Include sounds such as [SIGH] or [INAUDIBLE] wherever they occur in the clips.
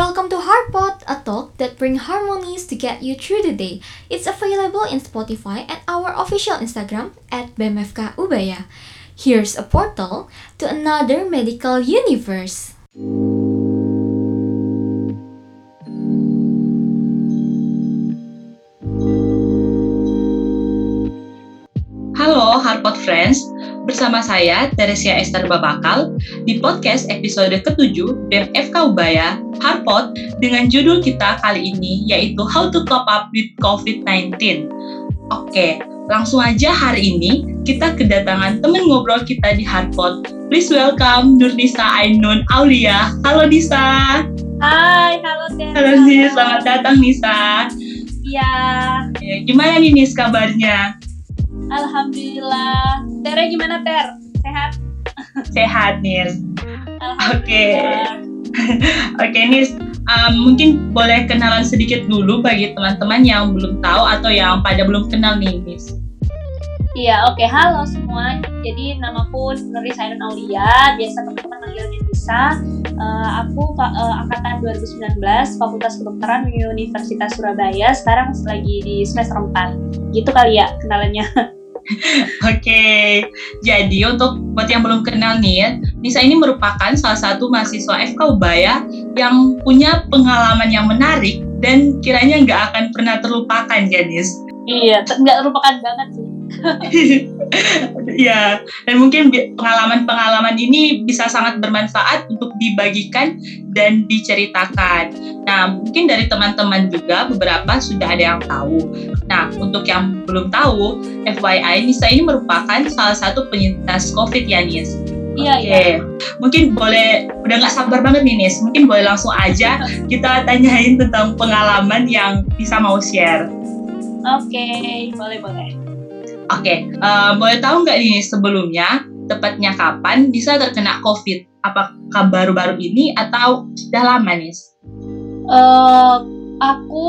Welcome to Heartpot, a talk that brings harmonies to get you through the day. It's available in Spotify and our official Instagram at BMFK Ubaya. Here's a portal to another medical universe. Halo Harpot Friends, bersama saya Teresia Esther Babakal di podcast episode ke-7 BMFK Ubaya Harpot dengan judul kita kali ini yaitu How to Cope Up with COVID-19. Oke, langsung aja hari ini kita kedatangan temen ngobrol kita di Harpot. Please welcome Nurnisa Ainun Aulia. Halo Nisa. Hai, halo Teresia. Halo Nis, selamat datang Nisa. Iya, Ya, Gimana nih Nis kabarnya? alhamdulillah. Tere gimana Ter? Sehat? Sehat Nis. Alhamdulillah. [LAUGHS] Oke Nis, um, mungkin boleh kenalan sedikit dulu bagi teman-teman yang belum tahu atau yang pada belum kenal nih Nis. Iya, oke. Halo semua. Jadi namaku Nuri Sainun Aulia, biasa teman-teman manggilnya Nisa. Eh, aku eh, angkatan 2019, Fakultas Kedokteran Universitas Surabaya. Sekarang lagi di semester 4. Gitu kali ya kenalannya. [LAUGHS] [LAUGHS] Oke, jadi untuk buat yang belum kenal nih, Nisa ini merupakan salah satu mahasiswa FK Ubaya yang punya pengalaman yang menarik dan kiranya nggak akan pernah terlupakan ya Nis. iya, nggak terlupakan banget sih. [LAUGHS] [LAUGHS] Ya, dan mungkin pengalaman-pengalaman ini bisa sangat bermanfaat untuk dibagikan dan diceritakan. Nah, mungkin dari teman-teman juga beberapa sudah ada yang tahu. Nah, untuk yang belum tahu, FYI, Nisa ini merupakan salah satu penyintas COVID ya, Nis. Iya, Oke, iya. mungkin boleh, udah nggak sabar banget nih, Nis. Mungkin boleh langsung aja [LAUGHS] kita tanyain tentang pengalaman yang bisa mau share. Oke, boleh-boleh. Oke, eh, boleh tahu nggak nih sebelumnya tepatnya kapan bisa terkena COVID? Apakah baru-baru ini atau sudah lama nih? Eh, aku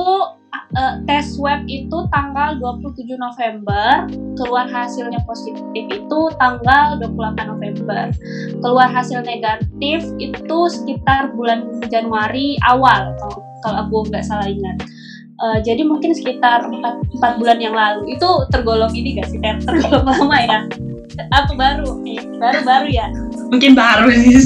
eh, tes swab itu tanggal 27 November, keluar hasilnya positif itu tanggal 28 November. Keluar hasil negatif itu sekitar bulan Januari awal kalau kalau aku nggak salah ingat. Eh, jadi mungkin sekitar 4, bulan yang lalu itu tergolong ini gak sih Ter? [LAUGHS] tergolong lama ya? Apa baru nih? Baru-baru ya? Mungkin baru nih.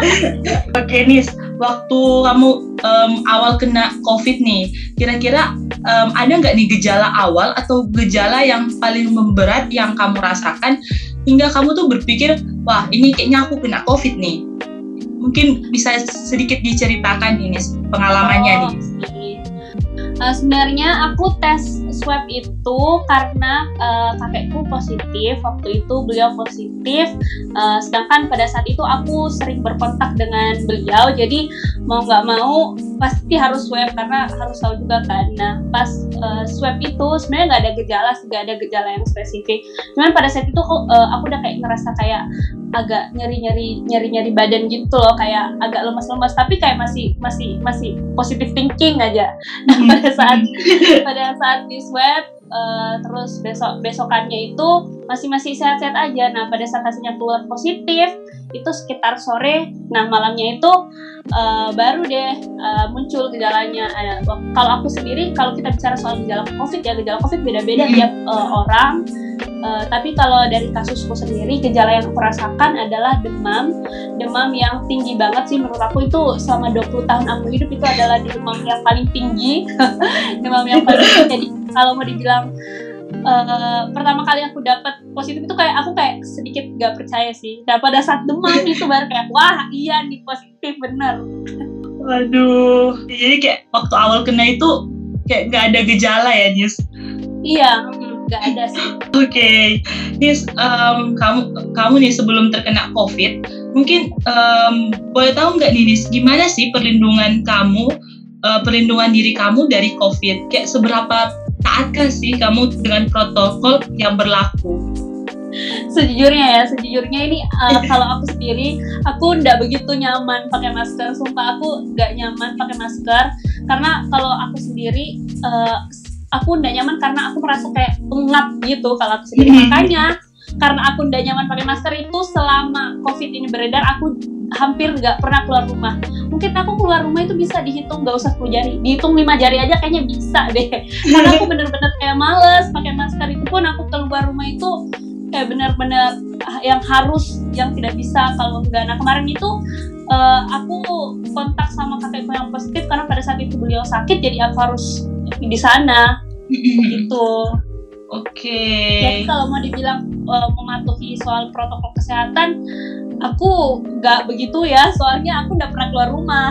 [LAUGHS] Oke Nis, waktu kamu em, awal kena COVID nih, kira-kira em, ada nggak nih gejala awal atau gejala yang paling memberat yang kamu rasakan hingga kamu tuh berpikir, wah ini kayaknya aku kena COVID nih. Mungkin bisa sedikit diceritakan ini pengalamannya Oh, nih. Eh, sebenarnya aku tes swab itu karena eh, kakekku positif. Waktu itu beliau positif. Eh, sedangkan pada saat itu aku sering berkontak dengan beliau. Jadi mau nggak mau pasti harus swab karena harus tahu juga kan. Nah pas eh, swab itu sebenarnya nggak ada gejala nggak ada gejala yang spesifik. Cuman pada saat itu aku, eh, aku udah kayak ngerasa kayak agak nyeri nyeri nyeri nyeri badan gitu loh kayak agak lemas lemas tapi kayak masih masih masih positive thinking aja. [LAUGHS] Nah pada saat pada saat di swab eh, terus besok besokannya itu masih masih sehat sehat aja. Nah pada saat hasilnya keluar positif itu sekitar sore nah malamnya itu eh, baru deh eh, muncul gejalanya. Eh, kalau aku sendiri kalau kita bicara soal gejala covid ya gejala covid beda beda Hmm. tiap eh, orang Eh, tapi kalau dari kasusku sendiri gejala yang aku rasakan adalah demam. Demam yang tinggi banget sih menurut aku. Itu selama 20 tahun aku hidup itu adalah demam yang paling tinggi. [LAUGHS] Demam yang paling tinggi. Jadi kalau mau dibilang eh, pertama kali aku dapat positif itu kayak aku kayak sedikit gak percaya sih. Nah pada saat demam itu baru kayak wah iya nih positif bener. Waduh, jadi kayak waktu awal kena itu kayak nggak ada gejala ya, Nis? iya mm, gak ada sih Oke, Nis, em, kamu kamu nih sebelum terkena COVID, mungkin em, boleh tahu nggak nih, Nis, gimana sih perlindungan kamu, eh, perlindungan diri kamu dari COVID? Kayak seberapa taatkah sih kamu dengan protokol yang berlaku? sejujurnya ya sejujurnya ini uh, [LAUGHS] kalau aku sendiri aku nggak begitu nyaman pakai masker sumpah aku nggak nyaman pakai masker karena kalau aku sendiri uh, aku nggak nyaman karena aku merasa kayak pengap gitu kalau aku sendiri. Mhm. makanya karena aku nggak nyaman pakai masker itu selama covid ini beredar aku hampir nggak pernah keluar rumah. Mungkin aku keluar rumah itu bisa dihitung nggak usah 10 jari. Dihitung lima jari aja kayaknya bisa deh. [LAUGHS] Karena aku bener-bener kayak males pakai masker itu pun aku keluar rumah itu kayak bener-bener yang harus yang tidak bisa. Kalau enggak nah kemarin itu uh, aku kontak sama kakekku yang positif karena pada saat itu beliau sakit jadi aku harus di sana gitu Oke. Okay. Jadi kalau mau dibilang uh, mematuhi soal protokol kesehatan, aku nggak begitu ya. Soalnya aku nggak pernah keluar rumah.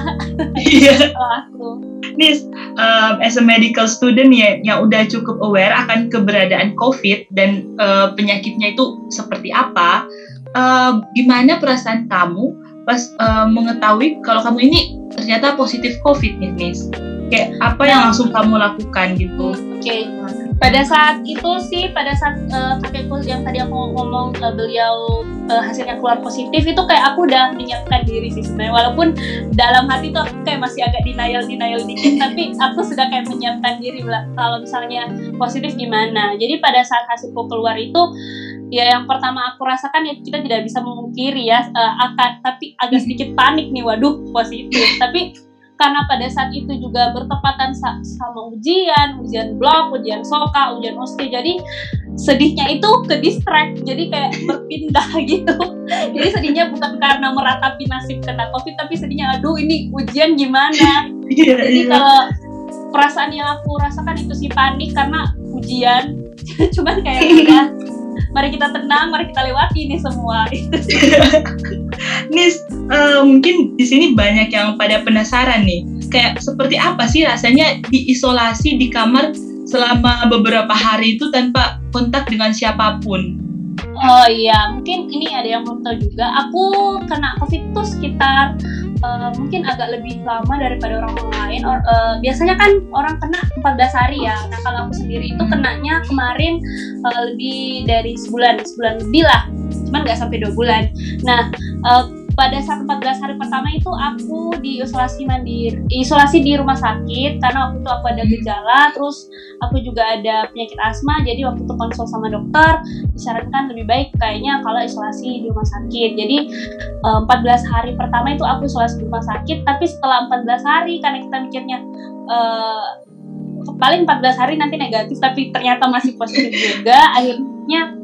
Iya. [LAUGHS] aku. Nis, um, as a medical student ya, yang udah cukup aware akan keberadaan COVID dan uh, penyakitnya itu seperti apa, uh, gimana perasaan kamu pas uh, mengetahui kalau kamu ini ternyata positif COVID nih, Nis? Kayak apa yang langsung kamu lakukan gitu? Oke. Okay pada saat itu sih pada saat uh, kakekku yang tadi aku ngomong uh, beliau uh, hasilnya keluar positif itu kayak aku udah menyiapkan diri sih sebenarnya walaupun dalam hati tuh aku kayak masih agak denial denial dikit tapi aku sudah kayak menyiapkan diri kalau misalnya positif gimana jadi pada saat hasilku keluar itu ya yang pertama aku rasakan ya kita tidak bisa memungkiri ya uh, akan tapi agak sedikit panik nih waduh positif tapi karena pada saat itu juga bertepatan sama ujian, ujian blog, ujian soka, ujian osti. Jadi sedihnya itu ke distract, jadi kayak [LAUGHS] berpindah gitu. Jadi sedihnya bukan karena meratapi nasib kena covid, tapi sedihnya aduh ini ujian gimana. [LAUGHS] Iya, jadi iya. kalau perasaan yang aku rasakan itu sih panik karena ujian. [LAUGHS] Cuman kayak udah mari kita tenang, mari kita lewati ini semua. [LAUGHS] Nis, uh, mungkin di sini banyak yang pada penasaran nih, kayak seperti apa sih rasanya diisolasi di kamar selama beberapa hari itu tanpa kontak dengan siapa pun? Oh iya, mungkin ini ada yang belum tahu juga. Aku kena COVID itu sekitar uh, mungkin agak lebih lama daripada orang lain. Or, uh, biasanya kan orang kena 14 hari ya. Nah kalau aku sendiri itu kenanya kemarin uh, lebih dari sebulan, sebulan lebih lah. Cuman nggak sampai dua bulan. Nah uh, pada saat 14 hari pertama itu aku di isolasi mandiri isolasi di rumah sakit karena waktu itu aku ada gejala terus aku juga ada penyakit asma jadi waktu itu konsul sama dokter disarankan lebih baik kayaknya kalau isolasi di rumah sakit. Jadi 14 eh, hari pertama itu aku isolasi di rumah sakit tapi setelah 14 hari karena kita mikirnya uh, paling 14 hari nanti negatif tapi ternyata masih positif juga akhirnya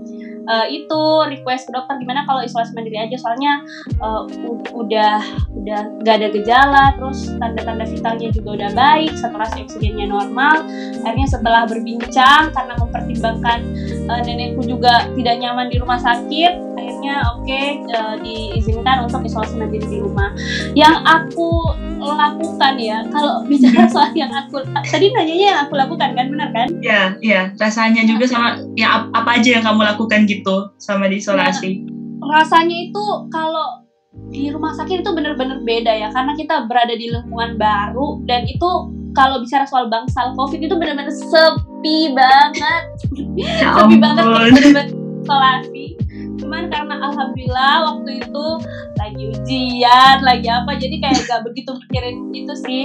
uh, itu request ke dokter gimana kalau isolasi mandiri aja? Soalnya uh, udah udah gak ada gejala terus tanda-tanda vitalnya juga udah baik saturasi oksigennya normal. Akhirnya setelah berbincang karena mempertimbangkan uh, nenekku juga tidak nyaman di rumah sakit akhirnya oke okay, uh, diizinkan untuk isolasi mandiri di rumah. Yang aku lakukan ya kalau bicara [LAUGHS] soal yang aku tadi nanyanya yang aku lakukan kan? Benar kan? Ya ya rasanya juga sama ya apa aja yang kamu lakukan gitu sama di isolasi. Nah, rasanya itu kalau di rumah sakit itu benar-benar beda ya karena kita berada di lingkungan baru dan itu kalau bicara soal bangsal covid itu benar-benar sepi banget. Ya sepi banget benar-benar isolasi cuman karena alhamdulillah waktu itu lagi ujian lagi apa jadi kayak gak begitu mikirin itu sih.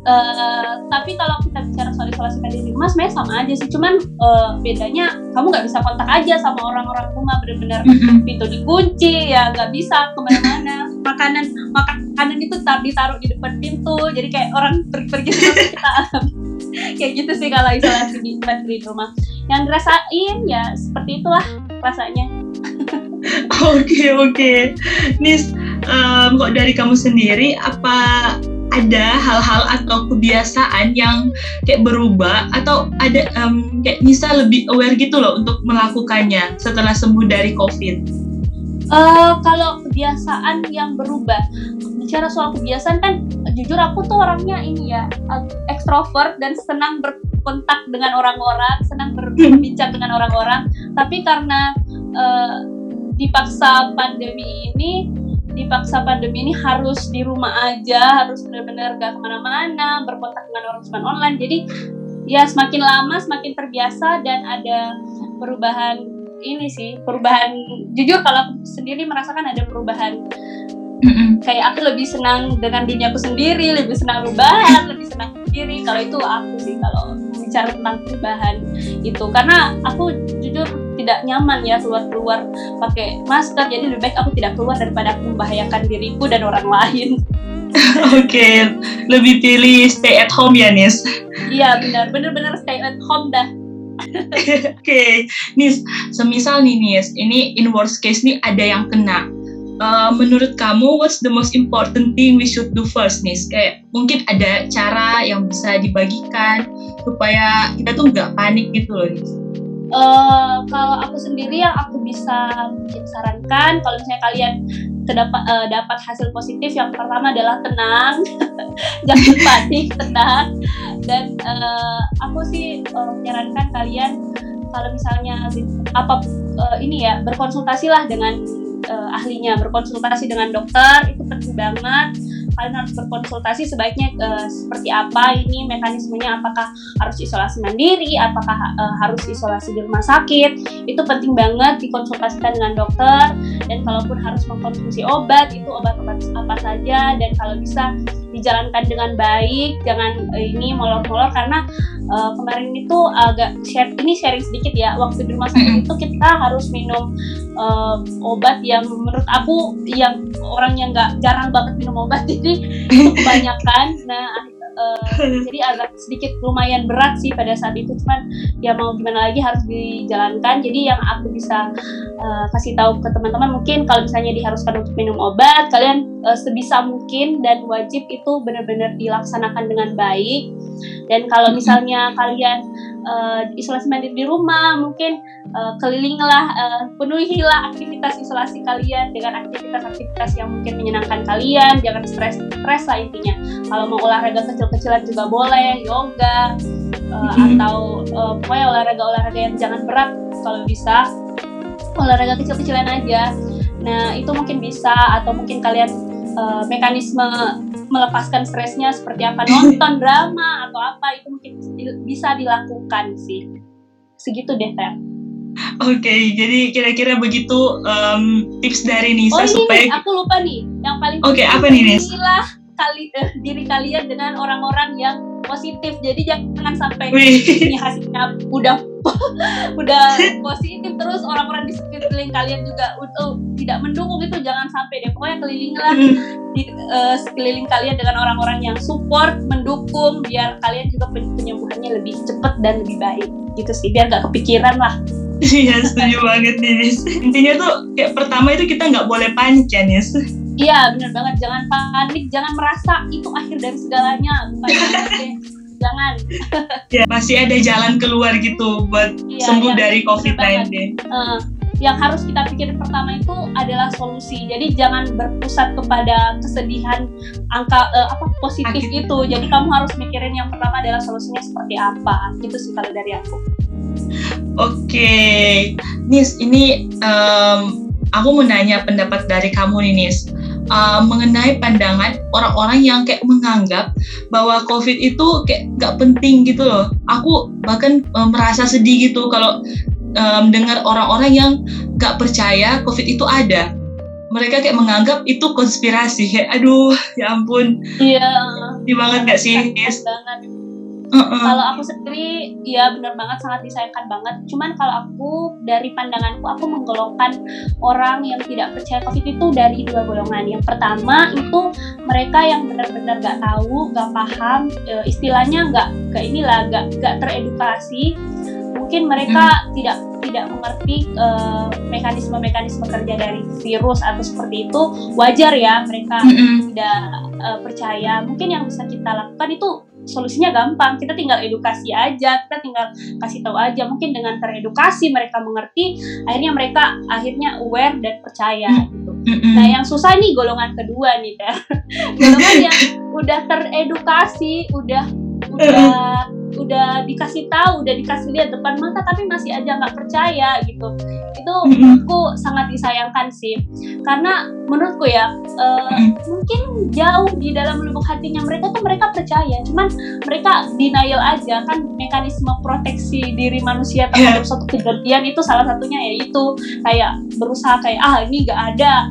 Uh, tapi kalau kita bicara soal isolasi mandiri di rumah sebenarnya sama aja sih. Cuman uh, bedanya kamu nggak bisa kontak aja sama orang-orang rumah benar-benar pintu dikunci ya nggak bisa ke mana-mana. Makanan makanan itu tetap ditaruh di depan pintu jadi kayak orang pergi-pergi sama kita. [LAUGHS] Kayak gitu sih kalau isolasi di, di rumah. Yang dirasain ya seperti itulah rasanya [LAUGHS] Oke oke, Nis, um, kok dari kamu sendiri apa ada hal-hal atau kebiasaan yang kayak berubah atau ada um, kayak Nisa lebih aware gitu loh untuk melakukannya setelah sembuh dari COVID? Uh, kalau kebiasaan yang berubah, bicara soal kebiasaan kan jujur aku tuh orangnya ini ya ekstrovert dan senang berkontak dengan orang-orang, senang berbincang dengan orang-orang. Tapi karena uh, dipaksa pandemi ini dipaksa pandemi ini harus di rumah aja harus benar-benar gak ke mana-mana berkontak dengan orang cuma online. Jadi ya semakin lama semakin terbiasa dan ada perubahan ini sih perubahan jujur kalau aku sendiri merasakan ada perubahan. [CLEARS THROAT] Kayak aku lebih senang dengan duniaku sendiri lebih senang perubahan lebih senang sendiri. Kalau itu aku sih kalau bicara tentang perubahan itu. Karena aku jujur tidak nyaman ya keluar keluar pakai masker jadi lebih baik aku tidak keluar daripada aku membahayakan diriku dan orang lain [LAUGHS] Oke, okay. lebih pilih stay at home ya, Nis? Iya, benar. Benar-benar stay at home dah. [LAUGHS] Oke, okay. Nis, semisal nih Nis, ini in worst case nih ada yang kena. Uh, menurut kamu, what's the most important thing we should do first, Nis? Kayak mungkin ada cara yang bisa dibagikan supaya kita tuh nggak panik gitu loh, Nis. Uh, kalau aku sendiri yang aku bisa mungkin sarankan, kalau misalnya kalian terdapat uh, dapat hasil positif, yang pertama adalah tenang, [LAUGHS] jangan [LAUGHS] panik, tenang, dan uh, aku sih uh, menyarankan kalian kalau misalnya apa uh, ini ya berkonsultasilah dengan uh, ahlinya, berkonsultasi dengan dokter itu penting banget kalian harus berkonsultasi sebaiknya uh, seperti apa ini mekanismenya apakah harus isolasi mandiri apakah uh, harus isolasi di rumah sakit. Itu penting banget dikonsultasikan dengan dokter dan kalaupun harus mengkonsumsi obat itu obat-obat apa saja dan kalau bisa dijalankan dengan baik jangan uh, ini molor-molor karena uh, kemarin itu agak share ini sharing sedikit ya waktu di rumah sakit itu kita harus minum uh, obat yang menurut aku yang orang yang nggak jarang banget minum obat [LAUGHS] jadi jadi [LAUGHS] kebanyakan. Nah uh, [LAUGHS] jadi agak sedikit lumayan berat sih pada saat itu. Cuman ya mau gimana lagi harus dijalankan. Jadi yang aku bisa uh, kasih tahu ke teman-teman mungkin kalau misalnya diharuskan untuk minum obat kalian uh, sebisa mungkin dan wajib itu benar-benar dilaksanakan dengan baik. Dan kalau misalnya kalian uh, isolasi mandiri di rumah mungkin uh, kelilinglah uh, penuhilah aktivitas isolasi kalian dengan aktivitas-aktivitas yang mungkin menyenangkan kalian jangan stres stres lah intinya. Kalau mau olahraga kecil-kecilan juga boleh yoga uh, atau uh, pokoknya olahraga-olahraga yang jangan berat kalau bisa. Olahraga kecil-kecilan aja. Nah itu mungkin bisa atau mungkin kalian uh, mekanisme melepaskan stresnya seperti apa nonton [LAUGHS] drama atau apa itu mungkin bisa dilakukan sih segitu deh Ter. Oke, okay, jadi kira-kira begitu um, tips dari Nisa oh, ini supaya nih, aku lupa nih yang paling Oke, okay, apa nih Nisa? kali eh, diri kalian dengan orang-orang yang positif. Jadi jangan sampai ini hasilnya udah [LAUGHS] udah positif terus orang-orang di sekeliling kalian juga uh, tidak mendukung itu jangan sampai deh. Pokoknya kelilingilah hmm. di uh, sekeliling kalian dengan orang-orang yang support, mendukung biar kalian juga penyembuhannya lebih cepat dan lebih baik. Gitu sih, biar nggak kepikiran lah. Iya setuju banget Nis. Intinya tuh kayak pertama itu kita nggak boleh panik ya Nis Iya benar banget jangan panik jangan merasa itu akhir dari segalanya bukan [LAUGHS] jangan. [LAUGHS] Ya masih ada jalan keluar gitu buat iya, sembuh iya, dari COVID-19. uh, yang harus kita pikirin pertama itu adalah solusi. Jadi jangan berpusat kepada kesedihan angka uh, apa positif Akhir. itu. Jadi kamu harus mikirin yang pertama adalah solusinya seperti apa. Gitu sih kalau dari aku. Oke. Okay. Nis ini um, aku mau nanya pendapat dari kamu nih Nis uh, mengenai pandangan orang-orang yang kayak menganggap bahwa COVID itu kayak gak penting gitu loh. Aku bahkan uh, merasa sedih gitu kalau um, dengar orang-orang yang gak percaya COVID itu ada. Mereka kayak menganggap itu konspirasi. Kayak, [LAUGHS] aduh, ya ampun. Iya. Di banget gak sih, Yes? Banget Uh-uh. Kalau aku sendiri, ya benar banget sangat disayangkan banget. Cuman kalau aku dari pandanganku, aku menggolongkan orang yang tidak percaya COVID itu dari dua golongan. Yang pertama itu mereka yang benar-benar gak tahu, gak paham, e, istilahnya gak ke inilah, gak gak teredukasi. Mungkin mereka hmm. tidak tidak mengerti uh, mekanisme-mekanisme kerja dari virus atau seperti itu wajar ya mereka mm tidak uh, percaya mungkin yang bisa kita lakukan itu solusinya gampang. Kita tinggal edukasi aja kita tinggal kasih tahu aja. Mungkin dengan teredukasi mereka mengerti akhirnya mereka akhirnya aware dan percaya hmm. gitu. Nah yang susah nih golongan kedua nih ter. [LAUGHS] Golongan yang udah teredukasi udah udah udah dikasih tahu, udah dikasih lihat depan mata tapi masih aja nggak percaya gitu. Itu menurutku sangat disayangkan sih. Karena menurutku ya uh, mungkin jauh di dalam lubuk hatinya mereka tuh mereka percaya, cuman mereka denial aja kan mekanisme proteksi diri manusia terhadap yeah. suatu kejadian itu salah satunya yaitu kayak berusaha kayak ah ini nggak ada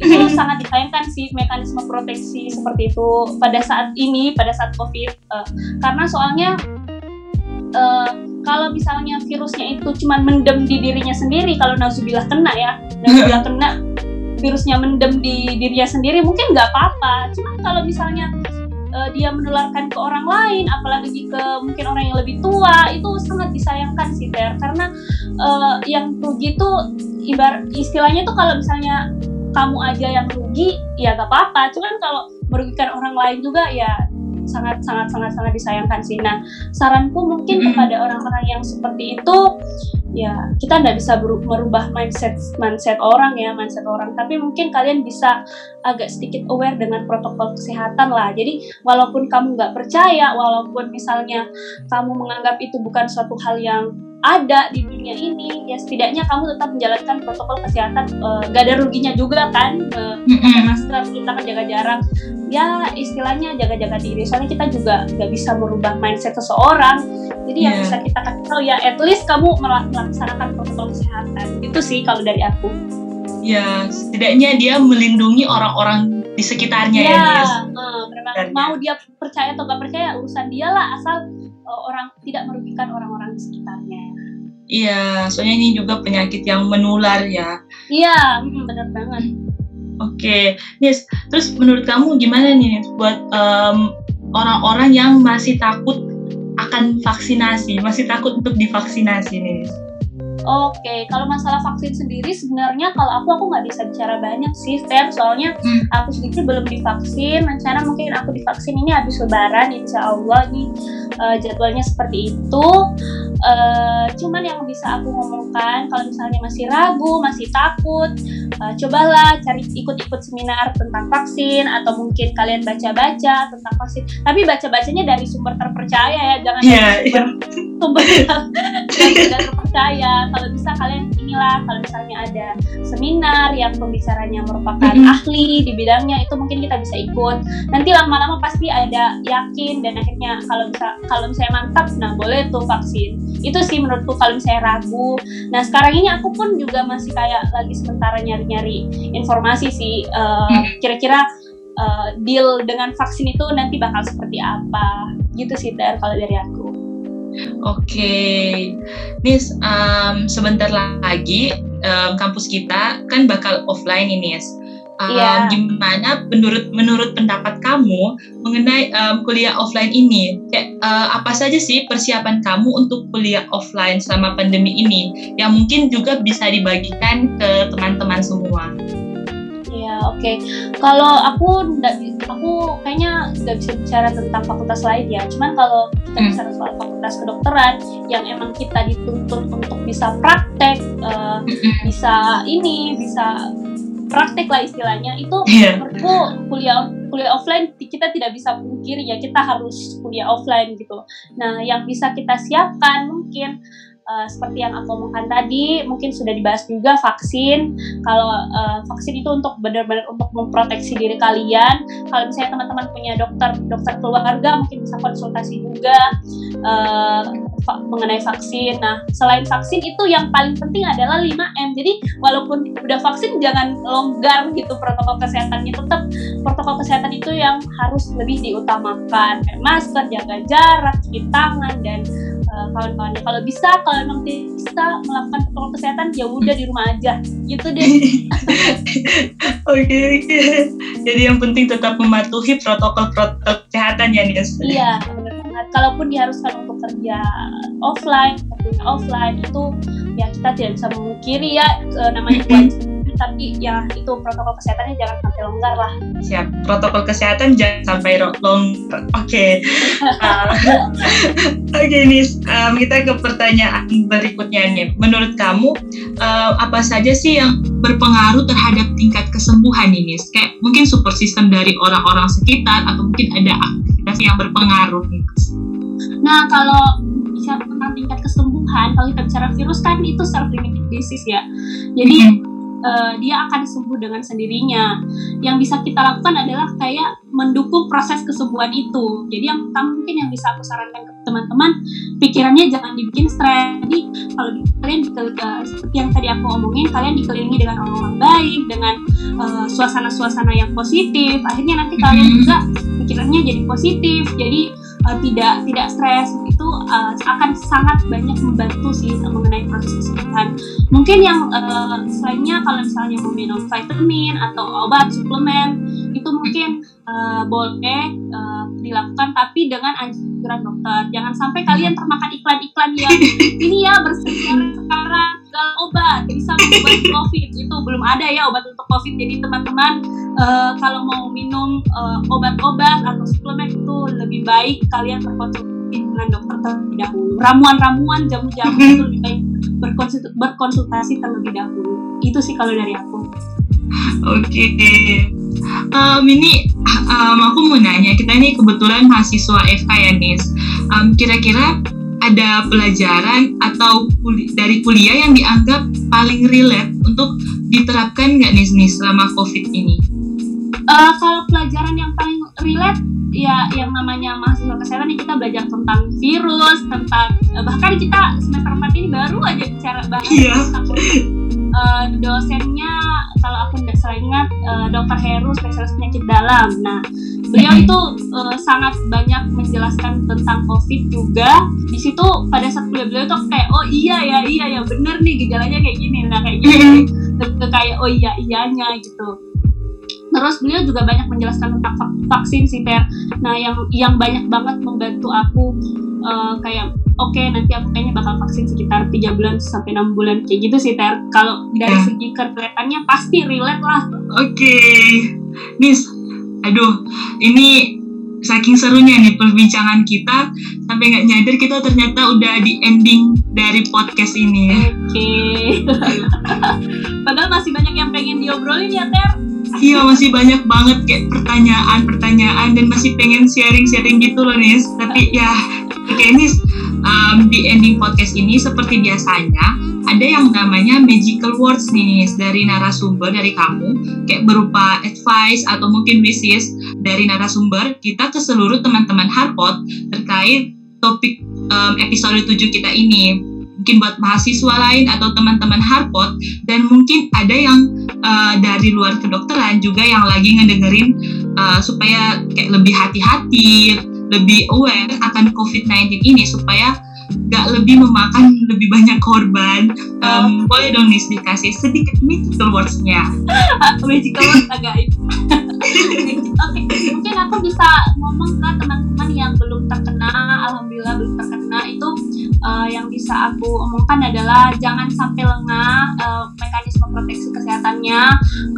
itu sangat disayangkan sih mekanisme proteksi seperti itu pada saat ini pada saat covid uh, karena soalnya uh, kalau misalnya virusnya itu cuma mendem di dirinya sendiri kalau nauzubillah kena ya nauzubillah [LAUGHS] kena virusnya mendem di dirinya sendiri mungkin nggak apa-apa. Cuman kalau misalnya uh, dia menularkan ke orang lain apalagi ke mungkin orang yang lebih tua itu sangat disayangkan sih Ter. Karena uh, yang rugi itu ibar istilahnya tuh kalau misalnya kamu aja yang rugi ya gak apa-apa cuman kalau merugikan orang lain juga ya sangat sangat sangat sangat disayangkan sih. Nah, saranku mungkin mm -hmm. kepada orang-orang yang seperti itu ya kita nggak bisa merubah mindset mindset orang ya mindset orang tapi mungkin kalian bisa agak sedikit aware dengan protokol kesehatan lah jadi walaupun kamu nggak percaya walaupun misalnya kamu menganggap itu bukan suatu hal yang ada di dunia ini ya setidaknya kamu tetap menjalankan protokol kesehatan uh, gak ada ruginya juga kan uh, pakai masker kita kan jaga jarak. Ya istilahnya jaga-jaga diri soalnya kita juga nggak bisa merubah mindset seseorang. Jadi yeah. yang bisa kita kasih tahu ya at least kamu melaksanakan protokol kesehatan. Itu sih kalau dari aku. Ya setidaknya dia melindungi orang-orang di sekitarnya ya, ya uh, mau dia percaya atau gak percaya urusan dia lah asal orang tidak merugikan orang-orang di sekitarnya Iya, soalnya ini juga penyakit yang menular ya. Iya, hmm, benar banget. Oke, okay. Nis, terus menurut kamu gimana nih buat orang orang-orang yang masih takut akan vaksinasi, masih takut untuk divaksinasi nih? Oke, kalau masalah vaksin sendiri sebenarnya kalau aku aku nggak bisa bicara banyak sih, Ter. Soalnya hmm. aku sendiri belum divaksin. Rencana mungkin aku divaksin ini habis Lebaran, insya Allah nih uh, jadwalnya seperti itu. Uh, cuman yang bisa aku ngomongkan kalau misalnya masih ragu, masih takut, uh, cobalah cari ikut-ikut seminar tentang vaksin atau mungkin kalian baca-baca tentang vaksin. Tapi baca-bacanya dari sumber terpercaya ya, jangan yeah, dari sumber, yeah. Yang tidak terpercaya. Kalau bisa kalian inilah kalau misalnya ada seminar yang pembicaranya merupakan mm -hmm. ahli di bidangnya itu mungkin kita bisa ikut. Nanti lama-lama pasti ada yakin dan akhirnya kalau bisa kalau misalnya mantap, nah boleh tuh vaksin itu sih menurutku kalau misalnya ragu nah sekarang ini aku pun juga masih kayak lagi sementara nyari-nyari informasi sih uh, kira-kira uh, deal dengan vaksin itu nanti bakal seperti apa gitu sih Ter kalau dari aku Oke, okay. Nis, um, sebentar lagi um, kampus kita kan bakal offline ini, Nis um, yeah. gimana menurut menurut pendapat kamu mengenai um, kuliah offline ini kayak uh, apa saja sih persiapan kamu untuk kuliah offline selama pandemi ini yang mungkin juga bisa dibagikan ke teman-teman semua oke. Okay. Kalau aku aku kayaknya nggak bisa bicara tentang fakultas lain ya. Cuman kalau kita hmm. bicara soal fakultas kedokteran yang emang kita dituntut untuk bisa praktek, uh, bisa ini, bisa praktek lah istilahnya itu yeah. menurutku kuliah kuliah offline kita tidak bisa pungkiri ya kita harus kuliah offline gitu nah yang bisa kita siapkan mungkin uh, seperti yang aku omongkan tadi mungkin sudah dibahas juga vaksin. Kalau uh, vaksin itu untuk benar-benar untuk memproteksi diri kalian. Kalau misalnya teman-teman punya dokter dokter keluarga mungkin bisa konsultasi juga uh, mengenai vaksin. Nah selain vaksin itu yang paling penting adalah 5M jadi walaupun udah vaksin jangan longgar gitu protokol kesehatannya. Tetap protokol kesehatan itu yang harus lebih diutamakan. Masker jaga jarak cuci tangan dan uh, kawan-kawannya kalau bisa kalau emang bisa melakukan protokol kesehatan ya udah di rumah aja. Gitu deh. [LAUGHS] Oke okay, okay. jadi yang penting tetap mematuhi protokol protokol kesehatan ya Nias. Iya banget kalaupun diharuskan untuk kerja offline offline itu ya kita tidak bisa memungkiri ya uh, namanya [CLEARS THROAT] tapi ya itu protokol kesehatannya jangan sampai longgar lah. Siap. Protokol kesehatan jangan sampai longgar. Oke. Okay. [LAUGHS] uh, [LAUGHS] oke okay, Nis. Um, kita ke pertanyaan berikutnya nih menurut kamu uh, apa saja sih yang berpengaruh terhadap tingkat kesembuhan ini kayak mungkin support system dari orang-orang sekitar atau mungkin ada aktivitas yang berpengaruh nih nah kalau bicara tentang tingkat kesembuhan kalau kita bicara virus kan itu self limiting disease ya. Jadi mm -hmm uh, dia akan sembuh dengan sendirinya. Yang bisa kita lakukan adalah kayak mendukung proses kesembuhan itu. Jadi yang pertama mungkin yang bisa aku sarankan ke teman-teman, pikirannya jangan dibikin stres. Jadi kalau kalian uh, seperti yang tadi aku omongin, kalian dikelilingi dengan orang-orang baik, dengan uh, suasana-suasana yang positif. Akhirnya nanti kalian mm-hmm. juga pikirannya jadi positif. Jadi uh, tidak tidak stres itu uh, akan sangat banyak membantu sih mengenai proses kesembuhan. Mungkin yang uh, selainnya kalau misalnya mau minum vitamin atau obat suplemen itu mungkin uh, boleh uh, dilakukan tapi dengan anjuran dokter. Jangan sampai kalian termakan iklan-iklan yang [LAUGHS] ini ya bersejarah sekarang obat bisa mengobati covid itu belum ada ya obat untuk covid jadi teman-teman uh, kalau mau minum obat obat-obat atau suplemen itu lebih baik kalian berkonsultasi dengan dokter terlebih dahulu ramuan-ramuan jamu-jamu itu lebih baik berkonsultasi, berkonsultasi terlebih dahulu itu sih kalau dari aku oke okay. um, ini um, aku mau nanya kita ini kebetulan mahasiswa FK ya Nis um, kira-kira ada pelajaran atau kul dari kuliah yang dianggap paling relate untuk diterapkan nggak nih nih selama COVID ini? Uh, kalau pelajaran yang paling relate ya yang namanya mahasiswa kesehatan ya kita belajar tentang virus, tentang uh, bahkan kita semester 4 ini baru aja bicara bahas yeah. tentang uh, dosennya kalau aku tidak salah ingat uh, dokter Heru spesialis penyakit dalam. Nah, beliau itu uh, sangat banyak menjelaskan tentang COVID juga. Di situ pada saat beliau beliau itu kayak oh iya ya iya ya bener nih gejalanya kayak gini, nah kayak gini, kayak oh iya iyanya gitu terus beliau juga banyak menjelaskan tentang vaksin sih Ter nah yang yang banyak banget membantu aku uh, kayak oke okay, nanti aku kayaknya bakal vaksin sekitar tiga bulan sampai enam bulan kayak gitu sih Ter kalau dari yeah. segi kelihatannya pasti relate lah oke okay. Nis aduh ini saking serunya nih perbincangan kita sampai nggak nyadar kita ternyata udah di ending dari podcast ini. Oke. Okay. [LAUGHS] Padahal masih banyak yang pengen diobrolin ya Ter iya masih banyak banget kayak pertanyaan-pertanyaan dan masih pengen sharing-sharing gitu loh Nis tapi ya oke Nis um, di ending podcast ini seperti biasanya ada yang namanya magical words nih Nis dari narasumber dari kamu. Kayak berupa advice atau mungkin wishes dari narasumber kita ke seluruh teman-teman Harpot terkait topik um, episode 7 kita ini. Mungkin buat mahasiswa lain atau teman-teman Harpot dan mungkin ada yang dari luar kedokteran juga yang lagi ngedengerin uh, supaya kayak lebih hati-hati, lebih aware akan COVID-19 ini supaya gak lebih memakan lebih banyak korban. Um, boleh dong nih dikasih sedikit mythical words-nya. [LAUGHS] magical words agak [LAUGHS] Oke, okay. mungkin aku bisa ngomong ke teman-teman yang belum terkena, alhamdulillah belum terkena itu uh, yang bisa aku omongkan adalah jangan sampai lengah uh, mekanisme proteksi kesehatannya.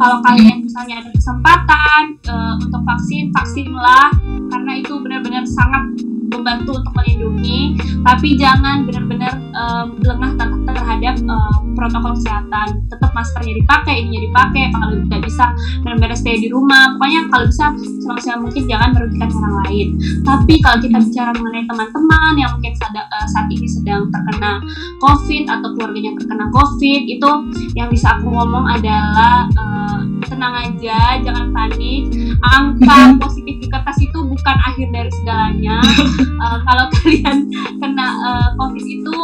Kalau kalian misalnya ada kesempatan uh, untuk vaksin, vaksinlah karena itu benar-benar sangat membantu untuk melindungi, tapi jangan benar-benar um, lengah terhadap um, protokol kesehatan. Tetap maskernya dipakai, ininya dipakai. Kalau bisa benar-benar stay di rumah. Pokoknya kalau bisa semaksimal mungkin jangan merugikan orang lain. Tapi kalau kita bicara mengenai teman-teman yang mungkin uh, saat ini sedang terkena COVID atau keluarganya terkena COVID, itu yang bisa aku ngomong adalah uh, tenang aja, jangan panik. Angka [LAUGHS] positif di kertas itu bukan akhir dari segalanya. Uh, [LAUGHS] kalau kalian kena uh, COVID itu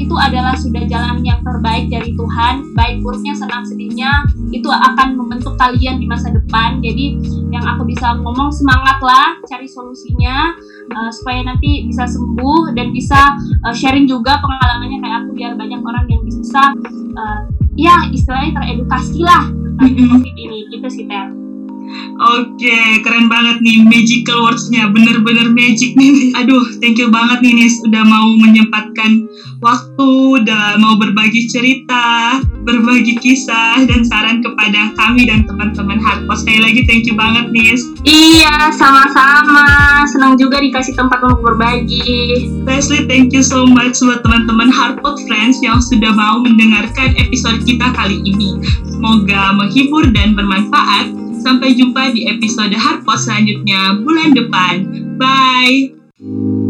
itu adalah sudah jalan yang terbaik dari Tuhan. Baik buruknya senang sedihnya itu akan membentuk kalian di masa depan. Jadi yang aku bisa ngomong semangatlah cari solusinya uh, supaya nanti bisa sembuh dan bisa uh, sharing juga pengalamannya kayak aku biar banyak orang yang bisa uh, ya istilahnya teredukasi lah. Tentang COVID ini gitu sih Ter. Oke, okay, keren banget nih magical words-nya, bener-bener magic nih. [LAUGHS] Aduh, thank you banget nih Nis, udah mau menyempatkan waktu, udah mau berbagi cerita, berbagi kisah dan saran kepada kami dan teman-teman Hardpot. Sekali lagi thank you banget Nis. Iya, sama-sama. Senang juga dikasih tempat untuk berbagi. Leslie, thank you so much buat teman-teman Hardpot Friends yang sudah mau mendengarkan episode kita kali ini. Semoga menghibur dan bermanfaat Sampai jumpa di episode Harpos selanjutnya bulan depan. Bye!